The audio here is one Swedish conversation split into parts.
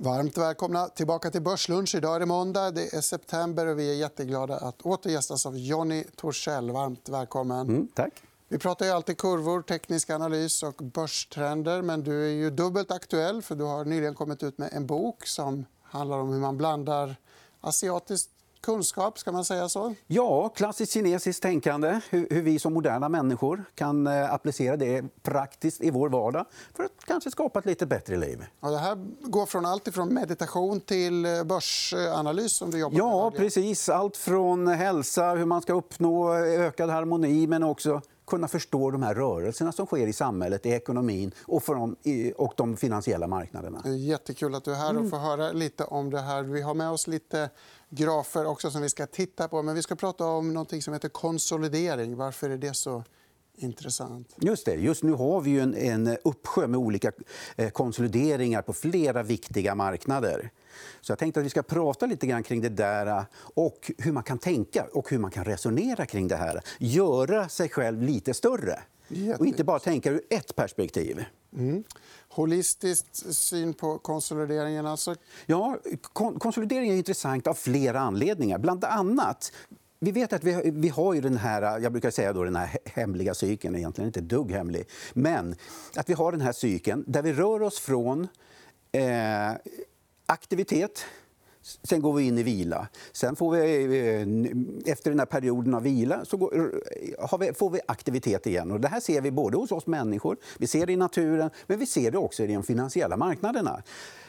Varmt välkomna tillbaka till Börslunch. Idag är det måndag, det är september och vi är jätteglada att åter gästas av Jonny Torssell. Varmt välkommen. Mm, tack. Vi pratar ju alltid kurvor, teknisk analys och börstrender. Men du är ju dubbelt aktuell. för Du har nyligen kommit ut med en bok som handlar om hur man blandar asiatiskt kunskap. Ska man säga så? Ja, klassiskt kinesiskt tänkande. Hur, hur, vi som moderna människor kan eh, applicera det praktiskt i vår vardag för att kanske skapa ett lite bättre liv. Ja, det här går från allt från meditation till eh, börsanalys. Som du jobbar ja, med. precis. Allt från hälsa, hur man ska uppnå ökad harmoni men också kunna förstå de här rörelserna som sker i samhället, i ekonomin och, de, och de finansiella marknaderna. Jättekul att du är här och mm. får höra lite om det här. Vi har med oss lite grafer också som vi ska titta på. Men vi ska prata om något som heter konsolidering. Varför är det så intressant? Just det. Just nu har vi en, en uppsjö med olika eh, konsolideringar på flera viktiga marknader. Så jag tänkte att vi ska prata lite grann kring det där eh, och hur man kan tänka och hur man kan resonera kring det här. Göra sig själv lite större och inte bara tänka ur ett perspektiv. Mm. Holistisk syn på konsolideringen? Alltså... Ja, kon konsolidering är intressant av flera anledningar. Bland annat vi vet att vi, vi har ju den här, jag brukar säga då, den här hemliga cykeln, egentligen inte dugg hemlig. Men att vi har den här cykeln där vi rör oss från eh, aktivitet Sen går vi in i vila. Sen får vi, eh, efter den här perioden av vila så går, får vi aktivitet igen. Och det här ser vi både hos oss människor, vi ser det i naturen men vi ser det också i de finansiella marknaderna.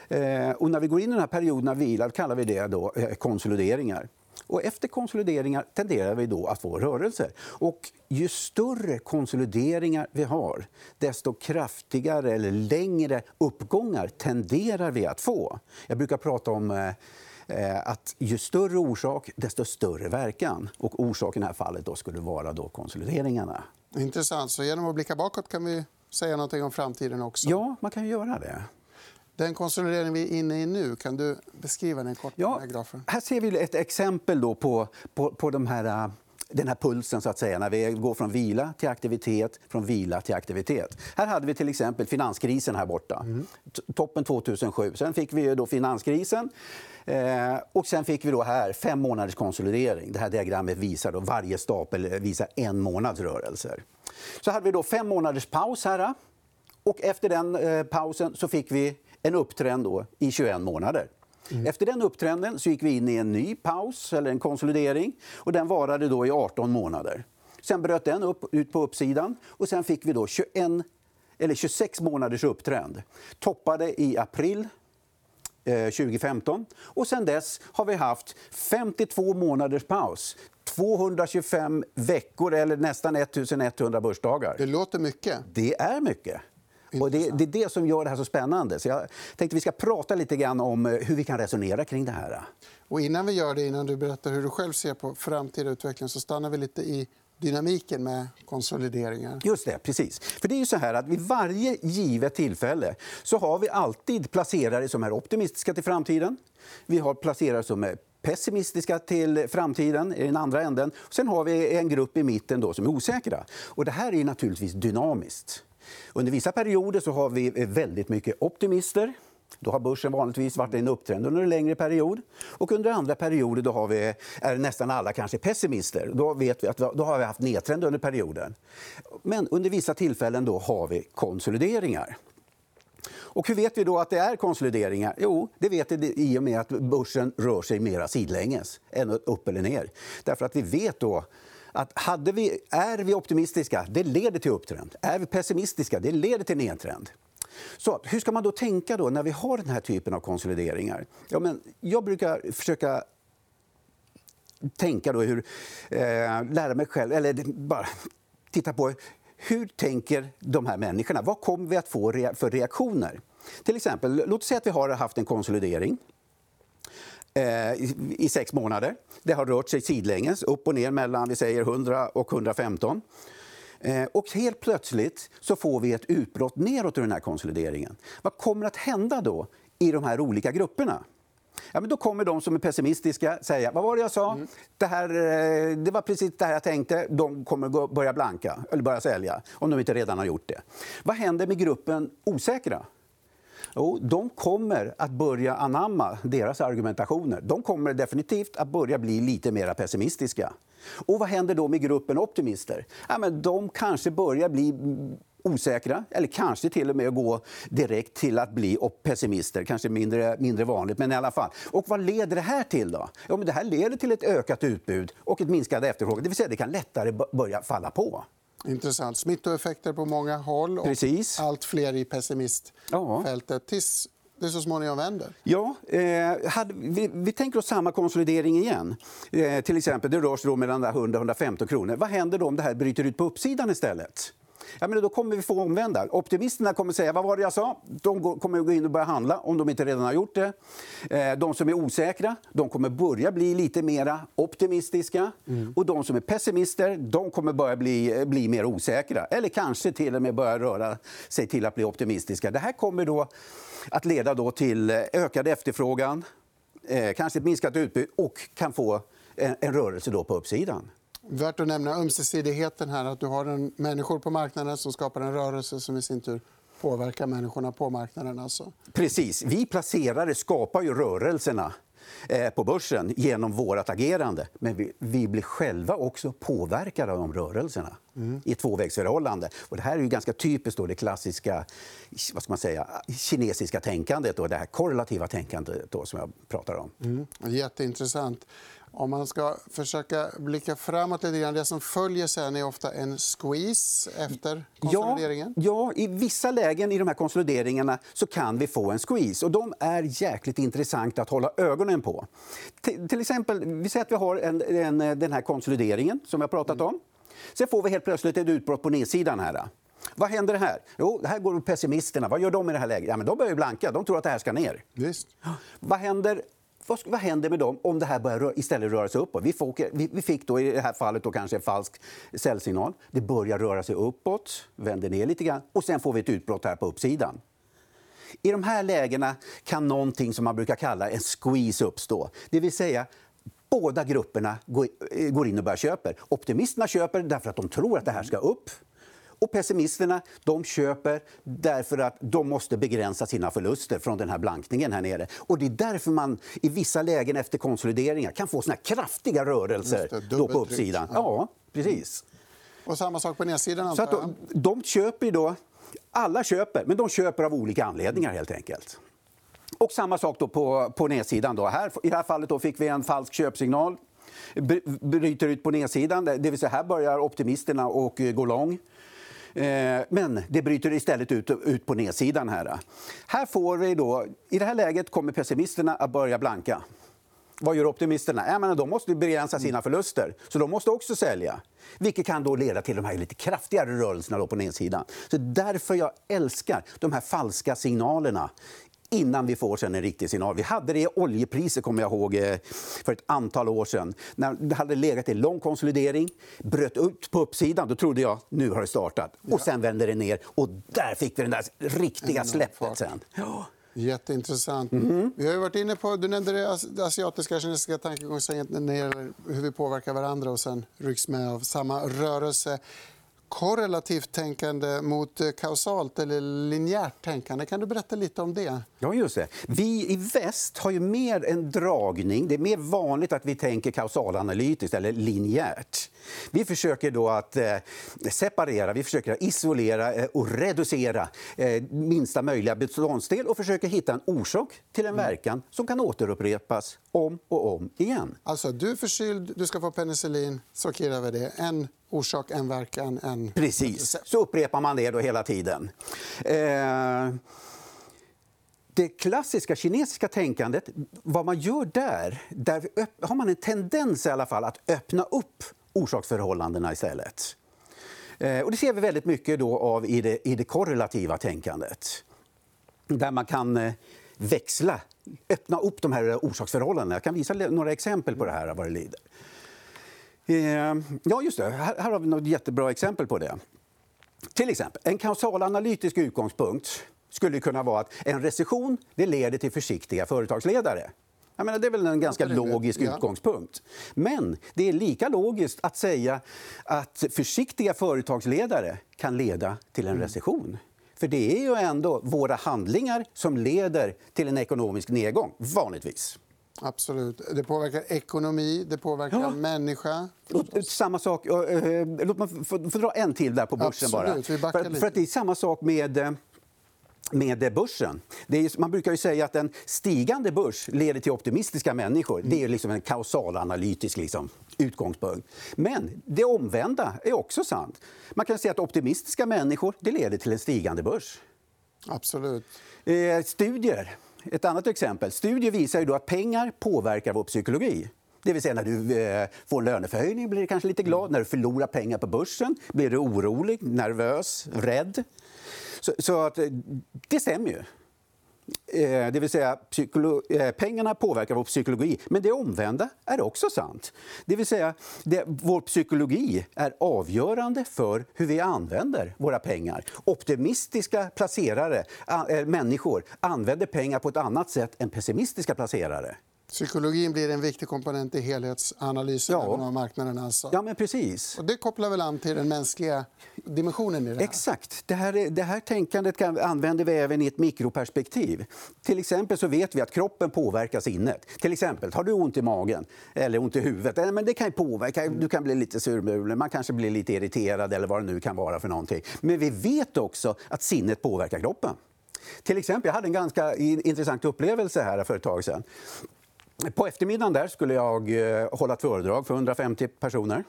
Eh, och när vi går in i den här perioden av vila kallar vi det då eh, konsolideringar. Och efter konsolideringar tenderar vi då att få rörelser. Och ju större konsolideringar vi har, desto kraftigare eller längre uppgångar tenderar vi att få. Jag brukar prata om eh, att ju större orsak, desto större verkan. Och orsaken i det här fallet då skulle vara då konsolideringarna. Intressant. Så genom att blicka bakåt kan vi säga något om framtiden också? Ja, man kan göra det. Den konsolidering vi är inne i nu, kan du beskriva den kort? Ja, här ser vi ett exempel då på, på, på de här äh, den här pulsen, så att säga, när vi går från vila till aktivitet, från vila till aktivitet. Här hade vi till exempel finanskrisen här borta. Mm. Toppen 2007. Sen fick vi då finanskrisen. Eh, och sen fick vi då här fem månaders konsolidering. Det här diagrammet visar då varje stapel visar en månads rörelser. Så hade vi då fem månaders paus här. Och efter den eh, pausen så fick vi en upptrend då i 21 månader. Mm. Efter den upptrenden så gick vi in i en ny paus, eller en konsolidering. och Den varade då i 18 månader. Sen bröt den upp, ut på uppsidan och sen fick vi då 21, eller 26 månaders upptrend. Toppade i april 2015. Eh, och sen dess har vi haft 52 månaders paus. 225 veckor, eller nästan 1100 börsdagar. Det låter mycket. Det är mycket. Och det, det, är det som gör det här så spännande. Så jag tänkte vi ska prata lite grann om eh, hur vi kan resonera kring det här. Och innan vi gör det, innan du berättar hur du själv ser på framtida utveckling så stannar vi lite i dynamiken med konsolideringar. Just det, precis. För det är ju så här att vid varje givet tillfälle så har vi alltid placerare som är optimistiska till framtiden. Vi har placerare som är pessimistiska till framtiden i den andra änden. Sen har vi en grupp i mitten då som är osäkra. Och det här är naturligtvis dynamiskt. Under vissa perioder så har vi eh, väldigt mycket optimister. Då har börsen vanligtvis varit i en upptrend under en längre period. Och under andra perioder då har vi, är nästan alla kanske pessimister. Då vet vi att då har vi haft nedtrend under perioden. Men under vissa tillfällen då har vi konsolideringar. Och hur vet vi då att det är konsolideringar? Jo, det vet vi i och med att börsen rör sig mer sidlänges än upp eller ner. Därför att vi vet då att hade vi, är vi optimistiska, det leder till upptrend. Är vi pessimistiska, det leder till nedtrend. Så hur ska man då tänka då när vi har den här typen av konsolideringar? Ja, men jag brukar försöka tänka då hur, eh, lära mig själv, eller bara titta på hur tänker de här människorna? Vad kommer vi att få för reaktioner? Till exempel, låt oss säga att vi har haft en konsolidering i sex månader. Det har rört sig sidlänges, upp och ner mellan vi säger 100 och 115. Eh, och helt plötsligt så får vi ett utbrott neråt ur den här konsolideringen. Vad kommer att hända då i de här olika grupperna? Ja, men då kommer de som är pessimistiska säga vad var det jag sa. Mm. Det, här, eh, det var precis det här jag tänkte. De kommer börja blanka eller börja sälja om de inte redan har gjort det. Vad händer med gruppen osäkra? Jo, de kommer att börja anamma deras argumentationer. De kommer definitivt att börja bli lite mer pessimistiska. Och vad händer då med gruppen optimister? Ja, men de kanske börjar bli osäkra eller kanske till och med gå direkt till att bli pessimister. Kanske mindre, mindre vanligt, men i alla fall. Och vad leder det här till? då? Jo, men det här leder till ett ökat utbud och ett minskat efterfrågan. Det vill säga det kan lättare börja falla på. Intressant. Smittoeffekter på många håll och Precis. allt fler i pessimistfältet. Tills det så småningom vänder? Ja, eh, hade, vi, vi, tänker oss samma konsolidering igen. Eh, till exempel, det rör sig då mellan 100-115 kronor. Vad händer då om det här bryter ut på uppsidan istället? Ja, men då kommer vi få omvända. Optimisterna kommer säga vad var det jag sa. De kommer gå in och börja handla om de inte redan har gjort det. Eh, de som är osäkra de kommer börja bli lite mer optimistiska. Mm. Och de som är pessimister de kommer börja bli, bli mer osäkra. Eller kanske till och med börja röra sig till att bli optimistiska. Det här kommer då att leda då till ökad efterfrågan, eh, kanske ett minskat utbud och kan få en, en rörelse då på uppsidan. Värt att nämna ömsesidigheten här. Att du har en, människor på marknaden som skapar en rörelse som i sin tur påverkar människorna på marknaden. Alltså. Precis. Vi placerare skapar ju rörelserna eh, på börsen genom vårt agerande. Men vi, vi, blir själva också påverkade av de rörelserna mm. i ett tvåvägsförhållande. Och det här är ju ganska typiskt då det klassiska vad ska man säga, kinesiska tänkandet och det här korrelativa tänkandet då, som jag pratar om. Mm. Jätteintressant. Om man ska försöka blicka framåt lite grann. Det som följer sen är ofta en squeeze efter konsolideringen. Ja, ja, i vissa lägen i de här konsolideringarna så kan vi få en squeeze. Och de är jäkligt intressanta att hålla ögonen på. T till exempel, vi säger att vi har en, en, den här konsolideringen som vi har pratat om. Sen får vi helt plötsligt ett utbrott på nedsidan här. Vad händer här? Jo, här går pessimisterna. Vad gör de i det här läget? Ja, men de börjar blanka. De tror att det här ska ner. Visst. Vad händer vad, vad händer med dem om det här börjar istället röra sig uppåt? Vi, får, vi, vi, fick då i det här fallet då kanske en falsk säljsignal. Det börjar röra sig uppåt, vänder ner lite grann och sen får vi ett utbrott här på uppsidan. I de här lägena kan någonting som man brukar kalla en squeeze uppstå. Det vill säga båda grupperna går in och börjar köpa. Optimisterna köper därför att de tror att det här ska upp. Och pessimisterna de köper därför att de måste begränsa sina förluster från den här blankningen här nere. Och det är därför man i vissa lägen efter konsolideringar kan få såna kraftiga rörelser det, då på uppsidan. Ja. precis. Och samma sak på nedsidan Så att de, de köper då, alla köper, men de köper av olika anledningar helt enkelt. Och samma sak då på, på nedsidan. Då. Här, I det här fallet då fick vi en falsk köpsignal. Bryter ut på nedsidan, det vill säga här börjar optimisterna och gå lång. Eh, men det bryter istället ut, ut på nedsidan. Här. här får vi då, I det här läget kommer pessimisterna att börja blanka. Vad gör optimisterna? Ja, men de måste begränsa sina förluster, så de måste också sälja. Vilket kan då leda till de här lite kraftigare rörelserna på nedsidan. Så därför jag älskar de här falska signalerna innan vi får sen en riktig signal. Vi hade det i oljepriser kommer jag ihåg eh, för ett antal år sedan. När det hade legat i lång konsolidering, bröt ut på uppsidan, då trodde jag nu har det startat. Och sen vände det ner och där fick vi den där riktiga släppet sen. Ja. Jätteintressant. Mm. Vi har varit inne på, du nämnde det asiatiska kinesiska tankegångssättet när det gäller hur vi påverkar varandra och sen rycks med av samma rörelse korrelativt tänkande mot eh, kausalt eller linjärt tänkande. Kan du berätta lite om det? Ja, just det. Vi i väst har ju mer en dragning. Det är mer vanligt att vi tänker kausalanalytiskt eller linjärt. Vi försöker då att eh, separera, vi försöker isolera eh, och reducera eh, minsta möjliga beståndsdel och försöker hitta en orsak till en mm. verkan som kan återupprepas om och om igen. Alltså, du är förkyld, du ska få penicillin, så kirrar vi det. En orsak, en verkan, en... Precis. Så upprepar man det då hela tiden. Eh... Det klassiska kinesiska tänkandet, vad man gör där, där har man en tendens i alla fall att öppna upp orsaksförhållandena istället. Eh, och det ser vi väldigt mycket då av i det, i det korrelativa tänkandet. Där man kan eh, växla, öppna upp de här orsaksförhållandena. Jag kan visa några exempel på det här vad det lider. Eh, ja, just det. Här, här har vi något jättebra exempel på det. Till exempel, en kausalanalytisk utgångspunkt skulle kunna vara att en recession det leder till försiktiga företagsledare. Jag menar, det är väl en ganska logisk ja. utgångspunkt. Men det är lika logiskt att säga att försiktiga företagsledare kan leda till en mm. recession. För det är ju ändå våra handlingar som leder till en ekonomisk nedgång, vanligtvis. Absolut. Det påverkar ekonomi, det påverkar ja. människa. Och, samma sak... Uh, låt mig få, dra en till där på börsen. Absolut, bara. För, för, att det är samma sak med eh, med börsen. Är, man brukar ju säga att en stigande börs leder till optimistiska människor. Det är liksom en kausalanalytisk liksom, utgångspunkt. Men det omvända är också sant. Man kan säga att optimistiska människor det leder till en stigande börs. Absolut. Eh, studier. Ett annat exempel. Studier visar ju då att pengar påverkar vår psykologi. Det vill säga när du eh, får en löneförhöjning blir du kanske lite glad. När du förlorar pengar på börsen blir du orolig, nervös, rädd. Så, så att, eh, det stämmer ju. Eh, det vill säga, eh, pengarna påverkar vår psykologi. Men det omvända är också sant. Det vill säga, det, vår psykologi är avgörande för hur vi använder våra pengar. Optimistiska placerare, äh, människor, använder pengar på ett annat sätt än pessimistiska placerare. Psykologin blir en viktig komponent i helhetsanalysen ja. av marknaden. Alltså. Ja, men precis. Och det kopplar väl an till den mänskliga dimensionen i det här? Exakt. Det här, det här tänkandet kan, använder vi även i ett mikroperspektiv. Till exempel så vet vi att kroppen påverkar sinnet. Till exempel, har du ont i magen eller ont i huvudet, eh, men det kan påverka. Du kan bli lite surmulen, man kanske blir lite irriterad eller vad det nu kan vara för någonting. Men vi vet också att sinnet påverkar kroppen. Till exempel, jag hade en ganska intressant upplevelse här för ett tag sedan. På eftermiddagen där skulle jag eh, hålla ett föredrag för 150 personer.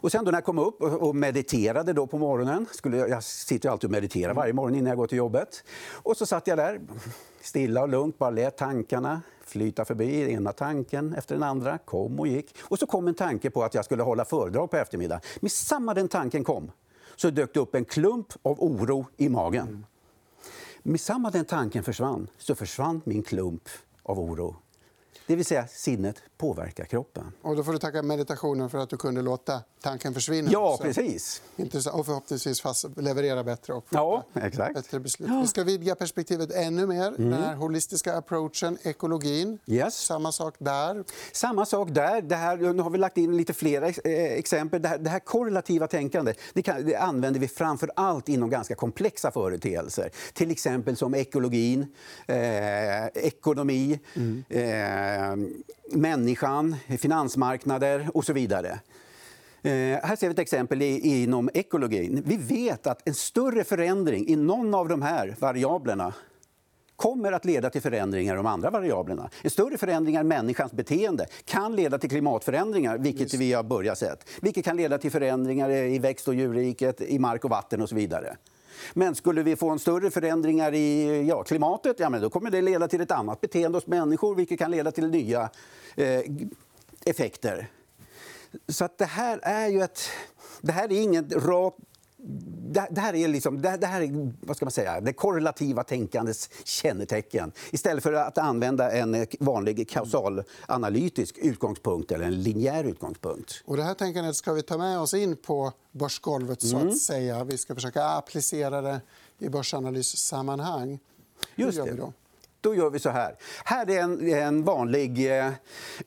Och sen då när jag kom upp och mediterade då på morgonen, skulle jag, jag sitter alltid och mediterar varje morgon innan jag går till jobbet. Och så satt jag där stilla och lugnt, bara lät tankarna flyta förbi. Ena tanken efter den andra kom och gick. Och så kom en tanke på att jag skulle hålla föredrag på eftermiddagen. Men samma den tanken kom så dök det upp en klump av oro i magen. Med samma den tanken försvann så försvann min klump av oro det vill säga sinnet påverkar kroppen. Och då får du tacka meditationen för att du kunde låta tanken försvinna. Ja, precis. Och förhoppningsvis leverera bättre och ja, exakt. bättre beslut. Vi ska vidga perspektivet ännu mer. Mm. Den här holistiska approachen, ekologin. Yes. Samma sak där. Samma sak där. Det här, nu har vi lagt in lite fler eh, exempel. Det här, det här korrelativa tänkandet det, kan, det använder vi framför allt inom ganska komplexa företeelser. Till exempel som ekologin, eh, ekonomi, mm. eh, människan, finansmarknader och så vidare. Eh, här ser vi ett exempel i, inom ekologin. Vi vet att en större förändring i någon av de här variablerna kommer att leda till förändringar i de andra variablerna. En större förändring i människans beteende kan leda till klimatförändringar, vilket Just. vi har börjat se. Vilket kan leda till förändringar i växt och djurriket, i mark och vatten och så vidare. Men skulle vi få en större förändringar i ja, klimatet, ja, men då kommer det leda till ett annat beteende hos människor, vilket kan leda till nya eh, effekter. Så att det här är ju ett... Det här är inget rakt det, här är liksom, det, här är vad ska man säga, det korrelativa tänkandets kännetecken. Istället för att använda en vanlig kausalanalytisk utgångspunkt eller en linjär utgångspunkt. Och det här tänkandet ska vi ta med oss in på börsgolvet. så mm. att säga. Vi ska försöka applicera det i börsanalyssammanhang. Just det. Då gör vi så här. Här är en, en vanlig eh,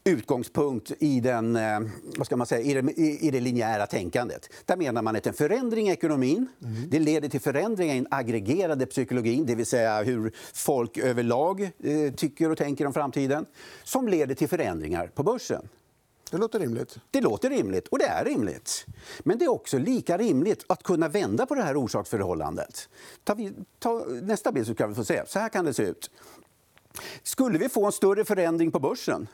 utgångspunkt i, den, eh, vad ska man säga, i, det, i, i det linjära tänkandet. Där menar man att en förändring i ekonomin mm. det leder till förändringar i den aggregerade psykologin, det vill säga hur folk överlag eh, tycker och tänker om framtiden, som leder till förändringar på börsen. Det låter rimligt. Det låter rimligt, och det är rimligt. Men det är också lika rimligt att kunna vända på det här orsaksförhållandet. Ta, ta nästa bild så kan vi få se. Så här kan det se ut. Skulle vi få en större förändring på börsen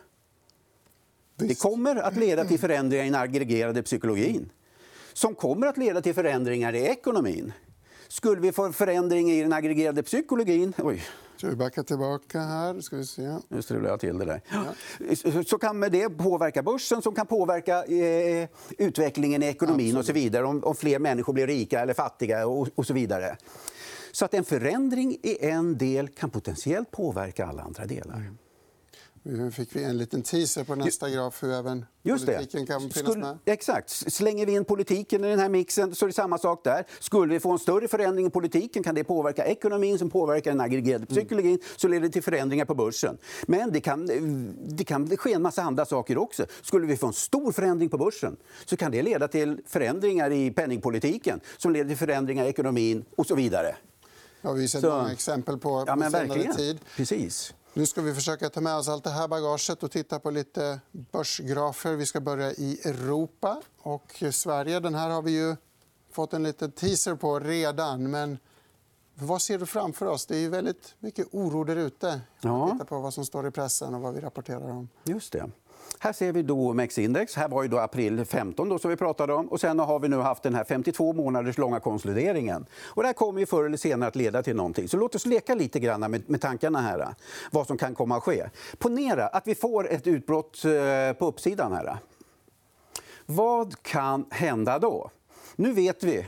det kommer att leda till förändringar i den aggregerade psykologin som kommer att leda till förändringar i ekonomin. Skulle vi få förändring i den aggregerade psykologin... Oj. Ska vi backa tillbaka här? Ska vi se. Nu strulade jag till det där. Ja. Så kan det påverka börsen, som kan påverka eh, utvecklingen i ekonomin Absolut. och så vidare. Om, om, fler människor blir rika eller fattiga och, och så vidare. Så att en förändring i en del kan potentiellt påverka alla andra delar. Mm. Nu fick vi en liten teaser på nästa graf hur även Just politiken kan finnas Skulle, med. Exakt. Slänger vi in politiken i den här mixen så är det samma sak där. Skulle vi få en större förändring i politiken kan det påverka ekonomin som påverkar den aggregerade mm. psykologin mm. så leder det till förändringar på börsen. Men det kan, det kan ske en massa andra saker också. Skulle vi få en stor förändring på börsen så kan det leda till förändringar i penningpolitiken som leder till förändringar i ekonomin och så vidare. Har vi sett Så- många exempel på Ja, på senare verkligen. tid. Precis. Nu ska vi försöka ta med oss allt det här bagaget och titta på lite börsgrafer. Vi ska börja i Europa och Sverige. Den här har vi ju fått en liten teaser på redan. Men vad ser du framför oss? Det är ju väldigt mycket oro där ute. Ja. man tittar på vad som står i pressen och vad vi rapporterar om. Just det. Här ser vi då OMX-index. Här var ju då april 15 då, som vi pratade om. Och sen har vi nu haft den här 52 månaders långa konsolideringen. Och det här kommer ju förr eller senare att leda till någonting. Så låt oss leka lite grann med, med tankarna här. Vad som kan komma att ske. Ponera att vi får ett utbrott eh, på uppsidan här. Vad kan hända då? Nu vet vi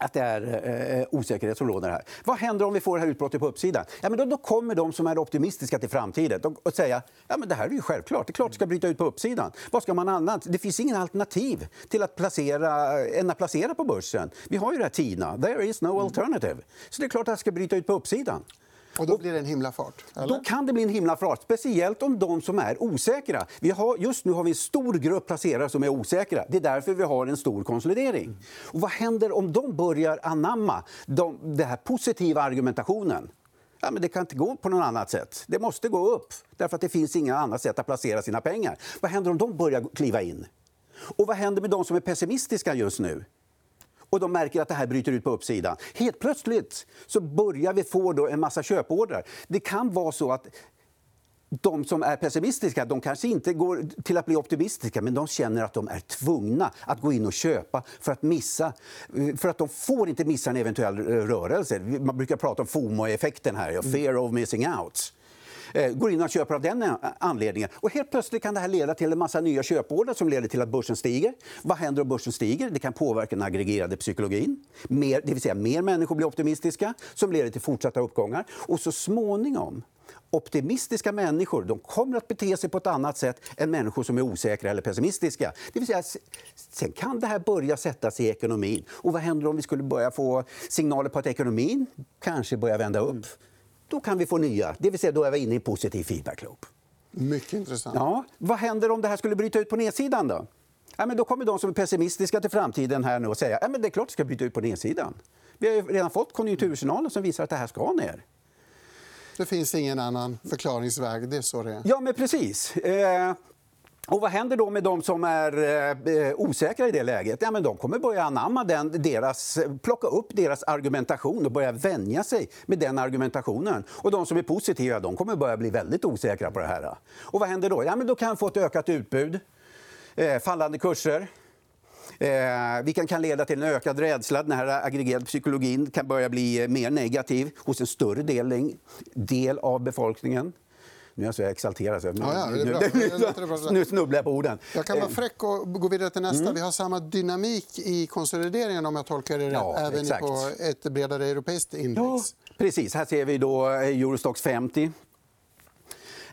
att det är eh, osäkerhet som råder här. Vad händer om vi får det här utbrottet på uppsidan? Ja, men då, då kommer de som är optimistiska till framtiden och, och säga ja, men det här är ju självklart. Det är klart det ska bryta ut på uppsidan. Vad ska man annat? Det finns ingen alternativ till att placera, än att placera på börsen. Vi har ju det här TINA. There is no alternative. Så det är klart att det ska bryta ut på uppsidan. Och då blir det en himla fart. Eller? Då kan det bli en himla fart, speciellt om de som är osäkra. Vi har, just nu har vi en stor grupp placerare som är osäkra. Det är därför vi har en stor konsolidering. Och vad händer om de börjar anamma de, den här positiva argumentationen? Ja, men det kan inte gå på något annat sätt. Det måste gå upp, därför att det finns inga annat sätt att placera sina pengar. Vad händer om de börjar kliva in? Och vad händer med de som är pessimistiska just nu? Och de märker att det här bryter ut på uppsidan. Helt plötsligt så börjar vi få då en massa köpordrar. Det kan vara så att de som är pessimistiska de kanske inte går till att bli optimistiska men de känner att de är tvungna att gå in och köpa för att missa. För att de får inte missa en eventuell rörelse. Man brukar prata om FOMO-effekten här, fear of missing out Eh, går in och köper av den eh, anledningen. Och helt plötsligt kan det här leda till en massa nya köpordrar som leder till att börsen stiger. Vad händer om börsen stiger? Det kan påverka den aggregerade psykologin. Mer, det vill säga mer människor blir optimistiska som leder till fortsatta uppgångar. Och så småningom Optimistiska människor de kommer att bete sig på ett annat sätt än människor som är osäkra eller pessimistiska. Det vill säga, sen kan det här börja sätta sig i ekonomin. Och vad händer om vi skulle börja få signaler på att ekonomin kanske börjar vända upp? Då kan vi få nya. Det vill säga, då är vi inne i en positiv feedback-loop. Mycket intressant. Ja, vad händer om det här skulle bryta ut på nedsidan? Då? Ja, men då kommer de som är pessimistiska till framtiden här nu och säga ja, men det är klart det ska bryta ut på nedsidan. Vi har ju redan fått konjunkturjournalen som visar att det här ska ner. Det finns ingen annan förklaringsväg. Det är så det är. Ja, men precis. Och vad händer då med de som är eh, osäkra i det läget? Ja, men de kommer börja anamma den, deras, plocka upp deras argumentation och börja vänja sig med den argumentationen. Och de som är positiva de kommer börja bli väldigt osäkra på det här. Och vad händer då? Ja, men då kan vi få ett ökat utbud, eh, fallande kurser. Eh, vilken kan leda till en ökad rädsla. Den här aggregerade psykologin kan börja bli eh, mer negativ hos en större del, del av befolkningen. Nu är jag så exalterad. Så Ja, ja, nu, nu snubblar jag på orden. Jag kan vara Eh, fräck och gå vidare till nästa. Mm. Vi har samma dynamik i konsolideringen om jag tolkar det rätt, Ja, även exakt. på ett bredare europeiskt index. Ja, precis. Här ser vi då eh, Eurostox 50.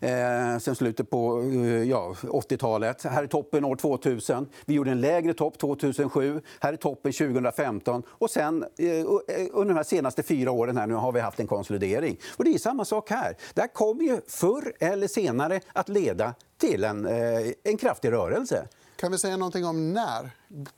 Eh, sen slutet på eh, ja, 80-talet. Här är toppen år 2000. Vi gjorde en lägre topp 2007. Här är toppen 2015. Och sen eh, eh, under de här senaste fyra åren här nu har vi haft en konsolidering. Och det är samma sak här. Det här kommer ju förr eller senare att leda till en, eh, en kraftig rörelse. Kan vi säga någonting om när?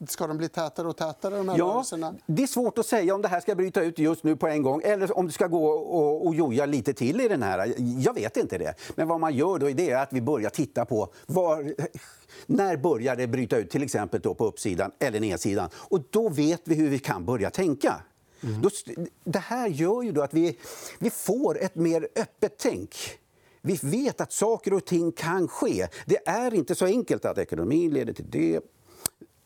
Ska de bli tätare och tätare, de här Ja, rörelserna? det är svårt att säga om det här ska bryta ut just nu på en gång eller om det ska gå och, och joja lite till i den här. Jag vet inte det. Men vad man gör då är att vi börjar titta på var, när börjar det bryta ut, till exempel då på uppsidan eller nedsidan. Och då vet vi hur vi kan börja tänka. Då, det här gör ju då att vi, vi får ett mer öppet tänk. Vi vet att saker och ting kan ske. Det är inte så enkelt att ekonomin leder till det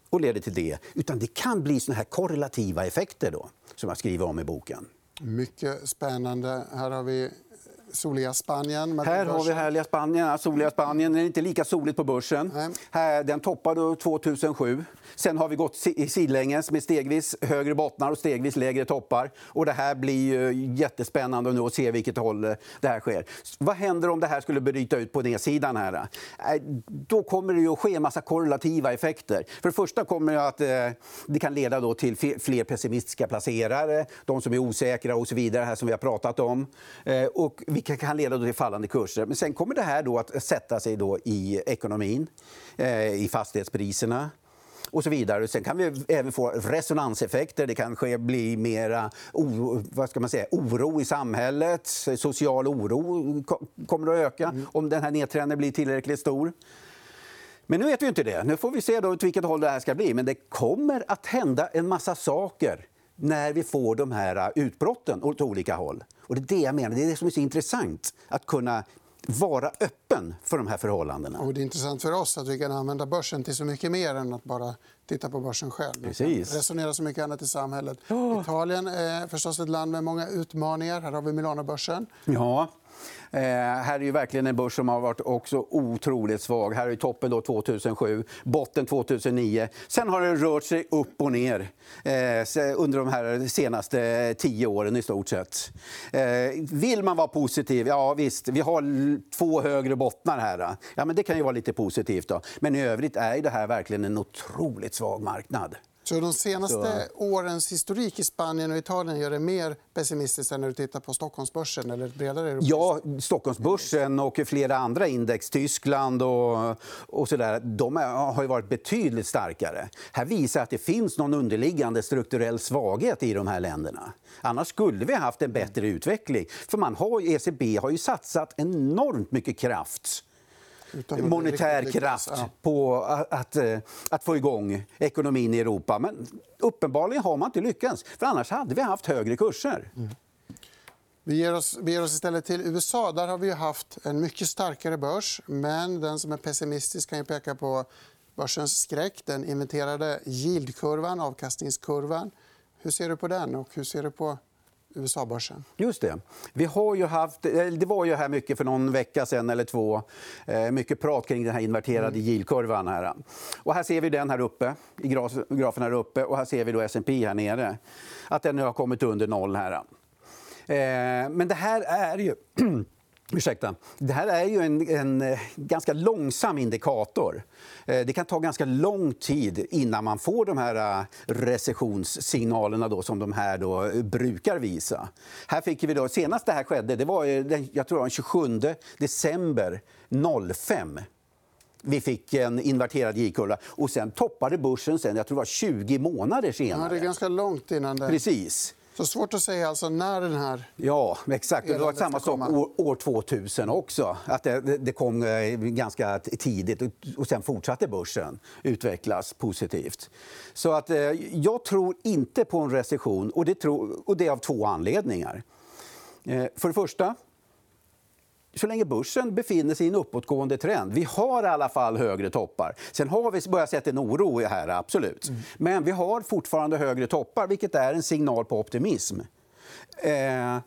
och leder till det. Utan det kan bli såna här korrelativa effekter då, som jag skriver om i boken. Mycket spännande. Här har vi soliga Spanien. Här har vi härliga Spanien, soliga Spanien. Är inte lika soligt på börsen. Nej. Här, den toppade 2007. Sen har vi gått sidlänges med stegvis högre bottnar och stegvis lägre toppar. Och det här blir ju jättespännande nu att se vilket håll eh, det här sker. Vad händer om det här skulle bryta ut på nedsidan? Här? Eh, Då kommer det ju att ske en massa korrelativa effekter. För det första kommer det att eh, det kan leda då till fler pessimistiska placerare, de som är osäkra och så vidare, här som vi har pratat om. Och vilket kan leda till fallande kurser. Men sen kommer det här då att sätta sig då i ekonomin, eh, i fastighetspriserna. och så vidare. Sen kan vi även få resonanseffekter. Det kanske blir mera oro, vad ska man säga, oro i samhället. Social oro kommer att öka mm. om den här nedtrenden blir tillräckligt stor. Men nu vet vi inte det. Nu får vi se då åt vilket håll det här ska bli. Men det kommer att hända en massa saker när vi får de här utbrotten åt olika håll. Och det är det jag menar, det är det som är så intressant. Att kunna vara öppen för de här förhållandena. Och det är intressant för oss att vi kan använda börsen till så mycket mer än att bara titta på börsen själv. Precis. resonera så mycket annat i samhället. Oh. Italien är förstås ett land med många utmaningar. Här har vi Milanobörsen. Ja. Eh, här är ju verkligen en börs som har varit också otroligt svag. Här är toppen då 2007, botten 2009. Sen har den rört sig upp och ner eh, under de här senaste tio åren i stort sett. Eh, vill man vara positiv? Ja visst, vi har två högre bottnar här. Ja, men det kan ju vara lite positivt. Då. Men i övrigt är det här verkligen en otroligt svag marknad. Så de senaste så... årens historik i Spanien och Italien gör det mer pessimistiskt än när du tittar på Stockholmsbörsen eller bredare europeiskt? Ja, Stockholmsbörsen och flera andra index, Tyskland och, och så där, de har varit betydligt starkare. Här visar att det finns någon underliggande strukturell svaghet i de här länderna. Annars skulle vi ha haft en bättre utveckling. För man har, ECB har ju satsat enormt mycket kraft monetär kraft på att, att, eh, att, få igång ekonomin i Europa. Men uppenbarligen har man inte lyckats. För annars hade vi haft högre kurser. Mm. Vi ger, oss, vi ger oss istället till USA. Där har vi haft en mycket starkare börs. Men den som är pessimistisk kan ju peka på börsens skräck. Den inventerade yieldkurvan, avkastningskurvan. Hur ser du på den? och hur ser du på USA-börsen. Just det. Vi har ju haft, det var ju här mycket för någon vecka sen eller två. Eh, mycket prat kring den här inverterade mm. yieldkurvan. Här. Och här ser vi den här uppe, i grafen här uppe. Och här ser vi då S&P här nere. Att den nu har kommit under noll. här. Eh, men det här är ju... Ursäkta. Det här är ju en, en, eh, ganska långsam indikator. Eh, det kan ta ganska lång tid innan man får de här eh, recessionssignalerna då, som de här då brukar visa. Här fick vi då, senast det här skedde det var jag tror den 27 december 05 vi fick en inverterad J-kurva. Och sen toppade börsen sen, jag tror det var 20 månader senare. Ja, det är ganska långt innan det. Precis. Så svårt att säga alltså när den här... Ja, exakt. Det var samma sak år, år 2000 också. Att det, det, kom eh, ganska tidigt och sen fortsatte börsen utvecklas positivt. Så att, eh, jag tror inte på en recession och det, tro, och det är av två anledningar. Eh, för det första så länge börsen befinner sig i en uppåtgående trend. Vi har i alla fall högre toppar. Sen har vi börjat se en oro här, absolut. Mm. Men vi har fortfarande högre toppar, vilket är en signal på optimism. Eh,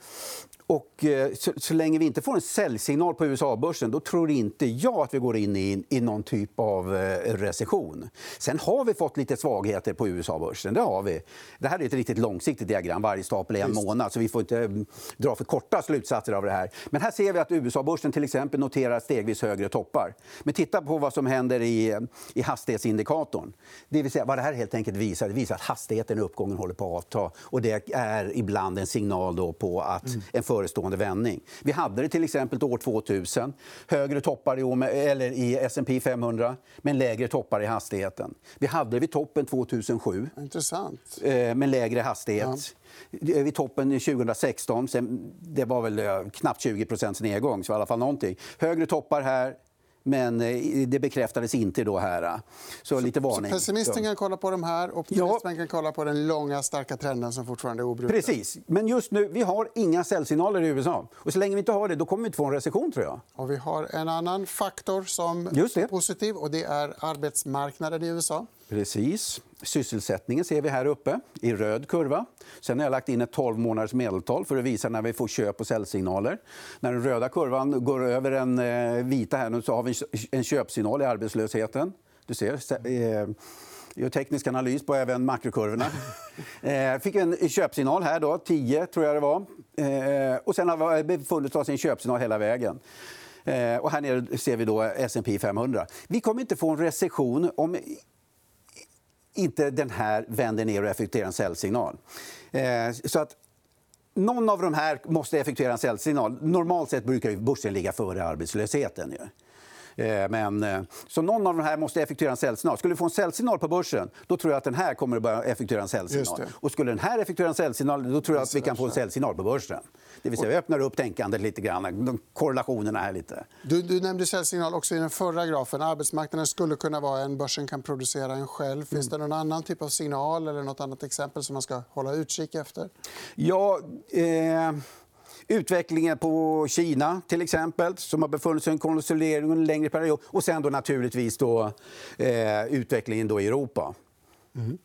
och, eh, så, så, länge vi inte får en säljsignal på USA-börsen då tror inte jag att vi går in i, i någon typ av eh, recession. Sen har vi fått lite svagheter på USA-börsen. Det har vi. Det här är ett riktigt långsiktigt diagram. Varje stapel är en månad. så Vi får inte mm, dra för korta slutsatser av det här. Men här ser vi att USA-börsen till exempel noterar stegvis högre toppar. Men titta på vad som händer i, i hastighetsindikatorn. Det vill säga, vad det här helt enkelt visar, det visar att hastigheten i uppgången håller på att avta. Och det är ibland en signal då på att mm. en förestående vändning. Vi hade det till exempel år 2000. Högre toppar i, eller i S&P 500 men lägre toppar i hastigheten. Vi hade det vid toppen 2007. Intressant. Eh, med lägre hastighet. Ja. Vid toppen 2016. Sen, det var väl knappt 20% nedgång, så i alla fall någonting. Högre toppar här, men eh, det bekräftades inte då här. Så, lite varning. Så pessimisten kan kolla på de här, optimisten ja. kan kolla på den långa starka trenden som fortfarande är obruten. Precis. Men just nu, vi har inga säljsignaler i USA. Och så länge vi inte har det, då kommer vi inte få en recession tror jag. Och vi har en annan faktor som är positiv och det är arbetsmarknaden i USA. Precis. Sysselsättningen ser vi här uppe i röd kurva. Sen har jag lagt in ett 12 månaders medeltal för att visa när vi får köp och säljsignaler. När den röda kurvan går över den eh, vita här nu så har vi en köpsignal i arbetslösheten. Du ser. Eh, jag teknisk analys på även makrokurvorna. Jag eh, fick en köpsignal här, då, 10 tror jag det var. Och sen har vi befunnit oss i en köpsignal hela vägen. Och här nere ser vi då S&P 500. Vi kommer inte få en recession om inte den här vänder ner och effektuerar en säljsignal. Eh, så att någon av de här måste effektuera en säljsignal. Normalt sett brukar börsen ligga före arbetslösheten. Eh, men, eh, så någon av de här måste effektuera en säljsignal. Skulle vi få en säljsignal på börsen, då tror jag att den här kommer att börja effektuera en säljsignal. Och skulle den här effektuera en säljsignal, då tror jag att vi kan få en säljsignal på börsen. Det vill säga, vi öppnar upp tänkandet lite grann, de korrelationerna här lite. Du, du nämnde säljsignal också i den förra grafen. Arbetsmarknaden skulle kunna vara en, börsen kan producera en själv. Finns det någon annan typ av signal eller något annat exempel som man ska hålla utkik efter? Ja, eh... Utvecklingen på Kina, till exempel, som har befunnit sig i en konsolidering under en längre period. Och sen då naturligtvis då, eh, utvecklingen då i Europa. Mm.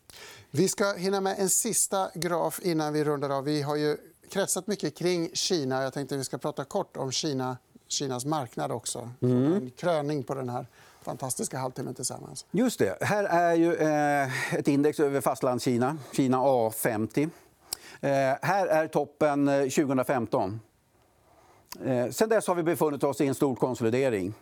Vi ska hinna med en sista graf innan vi rundar av. Vi har ju kretsat mycket kring Kina. Jag tänkte att vi ska prata kort om Kina, Kinas marknad också. Mm. En kröning på den här fantastiska halvtimmen tillsammans. Just det. Här är ju eh, ett index över fastlandskina, Kina A50. Eh, här är toppen eh, 2015. Eh, sen dess har vi befunnit oss i en stor konsolidering.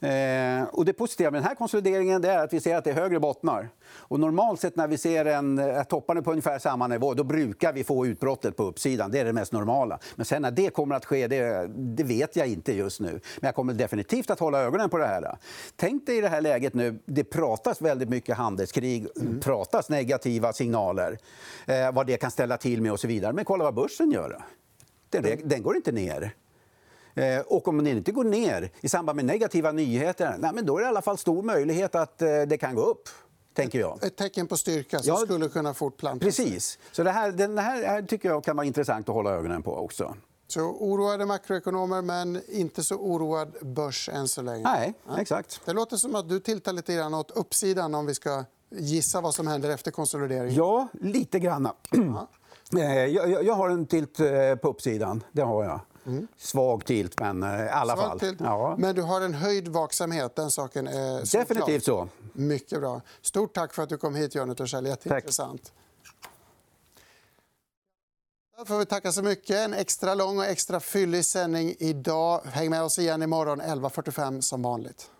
Eh, och det positiva med den här konsolideringen är att vi ser att det är högre bottnar. Och normalt sett när vi ser en, att eh, topparna på ungefär samma nivå då brukar vi få utbrottet på uppsidan. Det är det mest normala. Men sen när det kommer att ske, det, det, vet jag inte just nu. Men jag kommer definitivt att hålla ögonen på det här. Tänk dig i det här läget nu, det pratas väldigt mycket handelskrig, mm. pratas negativa signaler, eh, vad det kan ställa till med och så vidare. Men kolla vad börsen gör. Den, mm. den går inte ner. Eh, och om den inte går ner i samband med negativa nyheter, nej, men då är det i alla fall stor möjlighet att eh, det kan gå upp. Tänker jag. Ett tecken på styrka som ja, skulle kunna fortplanta Precis. Så det här, den här tycker jag kan vara intressant att hålla ögonen på också. Så oroade makroekonomer, men inte så oroad börs än så länge. Nej, exakt. Det låter som att du tittar lite grann åt uppsidan om vi ska gissa vad som händer efter konsolideringen. Ja, lite grann. Eh, jag, jag har en tilt på uppsidan. Det har jag. Mm. Svag tilt, men eh, i alla Svag fall. Tilt. Ja. Men du har en höjd vaksamhet. Den saken är Definitivt så. Mycket bra. Stort tack för att du kom hit, Jonny Torssell. Jätteintressant. Tack. får vi tacka så mycket. En extra lång och extra fyllig sändning idag. Häng med oss igen imorgon 11.45 som vanligt.